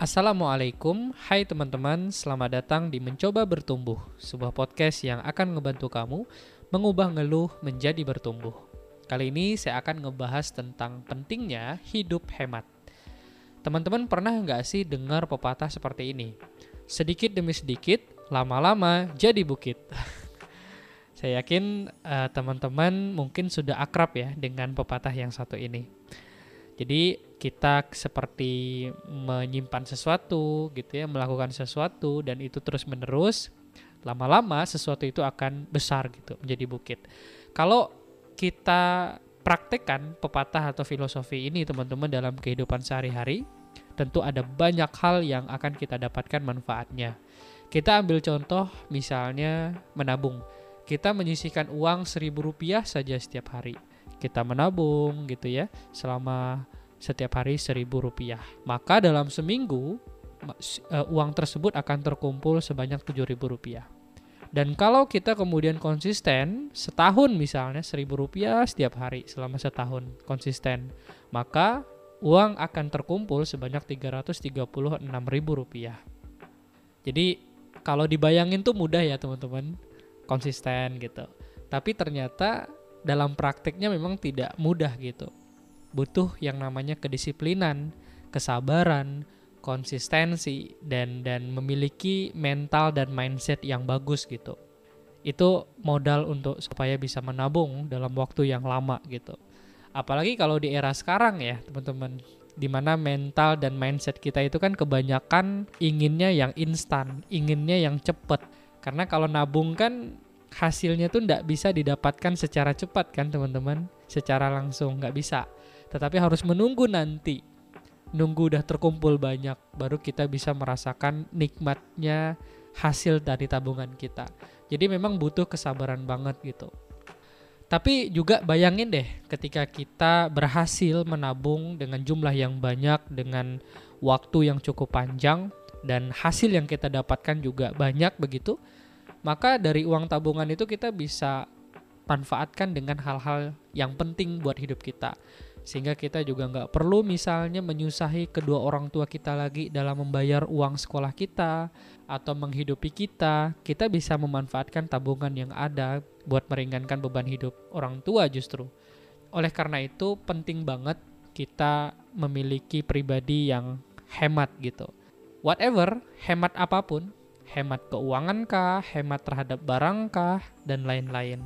Assalamualaikum, hai teman-teman, selamat datang di Mencoba Bertumbuh, sebuah podcast yang akan ngebantu kamu mengubah ngeluh menjadi bertumbuh. Kali ini saya akan ngebahas tentang pentingnya hidup hemat. Teman-teman pernah nggak sih dengar pepatah seperti ini? Sedikit demi sedikit, lama-lama jadi bukit. saya yakin uh, teman-teman mungkin sudah akrab ya dengan pepatah yang satu ini. Jadi kita seperti menyimpan sesuatu gitu ya, melakukan sesuatu dan itu terus menerus lama-lama sesuatu itu akan besar gitu menjadi bukit. Kalau kita praktekkan pepatah atau filosofi ini teman-teman dalam kehidupan sehari-hari, tentu ada banyak hal yang akan kita dapatkan manfaatnya. Kita ambil contoh misalnya menabung. Kita menyisihkan uang seribu rupiah saja setiap hari kita menabung gitu ya selama setiap hari seribu rupiah. Maka dalam seminggu uh, uang tersebut akan terkumpul sebanyak tujuh ribu rupiah. Dan kalau kita kemudian konsisten setahun misalnya seribu rupiah setiap hari selama setahun konsisten, maka uang akan terkumpul sebanyak enam ribu rupiah. Jadi kalau dibayangin tuh mudah ya teman-teman, konsisten gitu. Tapi ternyata dalam prakteknya memang tidak mudah gitu. Butuh yang namanya kedisiplinan, kesabaran, konsistensi dan dan memiliki mental dan mindset yang bagus gitu. Itu modal untuk supaya bisa menabung dalam waktu yang lama gitu. Apalagi kalau di era sekarang ya, teman-teman, di mana mental dan mindset kita itu kan kebanyakan inginnya yang instan, inginnya yang cepet. Karena kalau nabung kan hasilnya tuh nggak bisa didapatkan secara cepat kan teman-teman? Secara langsung nggak bisa. Tetapi harus menunggu nanti. Nunggu udah terkumpul banyak baru kita bisa merasakan nikmatnya hasil dari tabungan kita. Jadi memang butuh kesabaran banget gitu. Tapi juga bayangin deh ketika kita berhasil menabung dengan jumlah yang banyak dengan waktu yang cukup panjang dan hasil yang kita dapatkan juga banyak begitu maka dari uang tabungan itu kita bisa manfaatkan dengan hal-hal yang penting buat hidup kita. Sehingga kita juga nggak perlu misalnya menyusahi kedua orang tua kita lagi dalam membayar uang sekolah kita atau menghidupi kita. Kita bisa memanfaatkan tabungan yang ada buat meringankan beban hidup orang tua justru. Oleh karena itu penting banget kita memiliki pribadi yang hemat gitu. Whatever hemat apa pun hemat keuangan kah, hemat terhadap barang kah, dan lain-lain.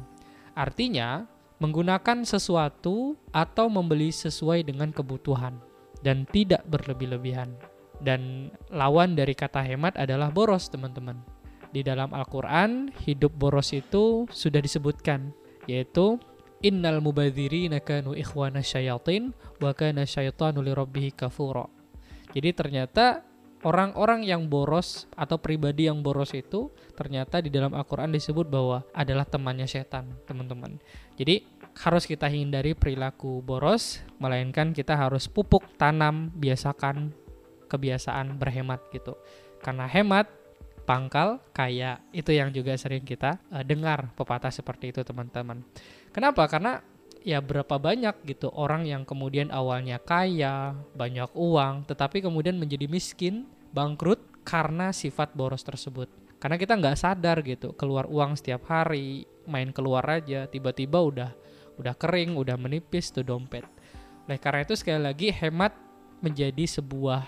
Artinya, menggunakan sesuatu atau membeli sesuai dengan kebutuhan dan tidak berlebih-lebihan. Dan lawan dari kata hemat adalah boros, teman-teman. Di dalam Al-Quran, hidup boros itu sudah disebutkan, yaitu Innal mubadzirina kanu ikhwana syayatin wa kana syaitanu lirabbihi kafura. Jadi ternyata orang-orang yang boros atau pribadi yang boros itu ternyata di dalam Al-Quran disebut bahwa adalah temannya setan, teman-teman. Jadi harus kita hindari perilaku boros, melainkan kita harus pupuk, tanam, biasakan kebiasaan berhemat gitu. Karena hemat, pangkal, kaya, itu yang juga sering kita uh, dengar pepatah seperti itu teman-teman. Kenapa? Karena ya berapa banyak gitu orang yang kemudian awalnya kaya, banyak uang, tetapi kemudian menjadi miskin, bangkrut karena sifat boros tersebut. Karena kita nggak sadar gitu, keluar uang setiap hari, main keluar aja, tiba-tiba udah udah kering, udah menipis tuh dompet. Oleh karena itu sekali lagi hemat menjadi sebuah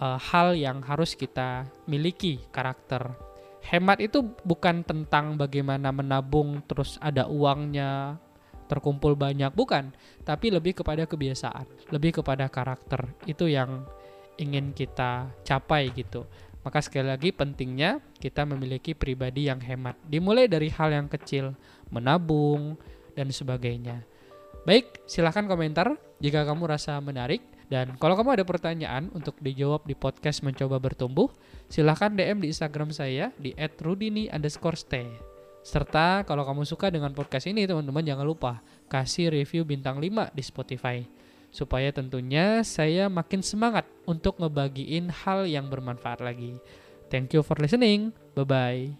uh, hal yang harus kita miliki karakter. Hemat itu bukan tentang bagaimana menabung terus ada uangnya, terkumpul banyak. Bukan tapi lebih kepada kebiasaan lebih kepada karakter. Itu yang ingin kita capai gitu. Maka sekali lagi pentingnya kita memiliki pribadi yang hemat. Dimulai dari hal yang kecil menabung dan sebagainya. Baik silahkan komentar jika kamu rasa menarik. Dan kalau kamu ada pertanyaan untuk dijawab di podcast mencoba bertumbuh, silahkan DM di Instagram saya di @rudini underscore stay. Serta kalau kamu suka dengan podcast ini teman-teman jangan lupa kasih review bintang 5 di Spotify. Supaya tentunya saya makin semangat untuk ngebagiin hal yang bermanfaat lagi. Thank you for listening. Bye-bye.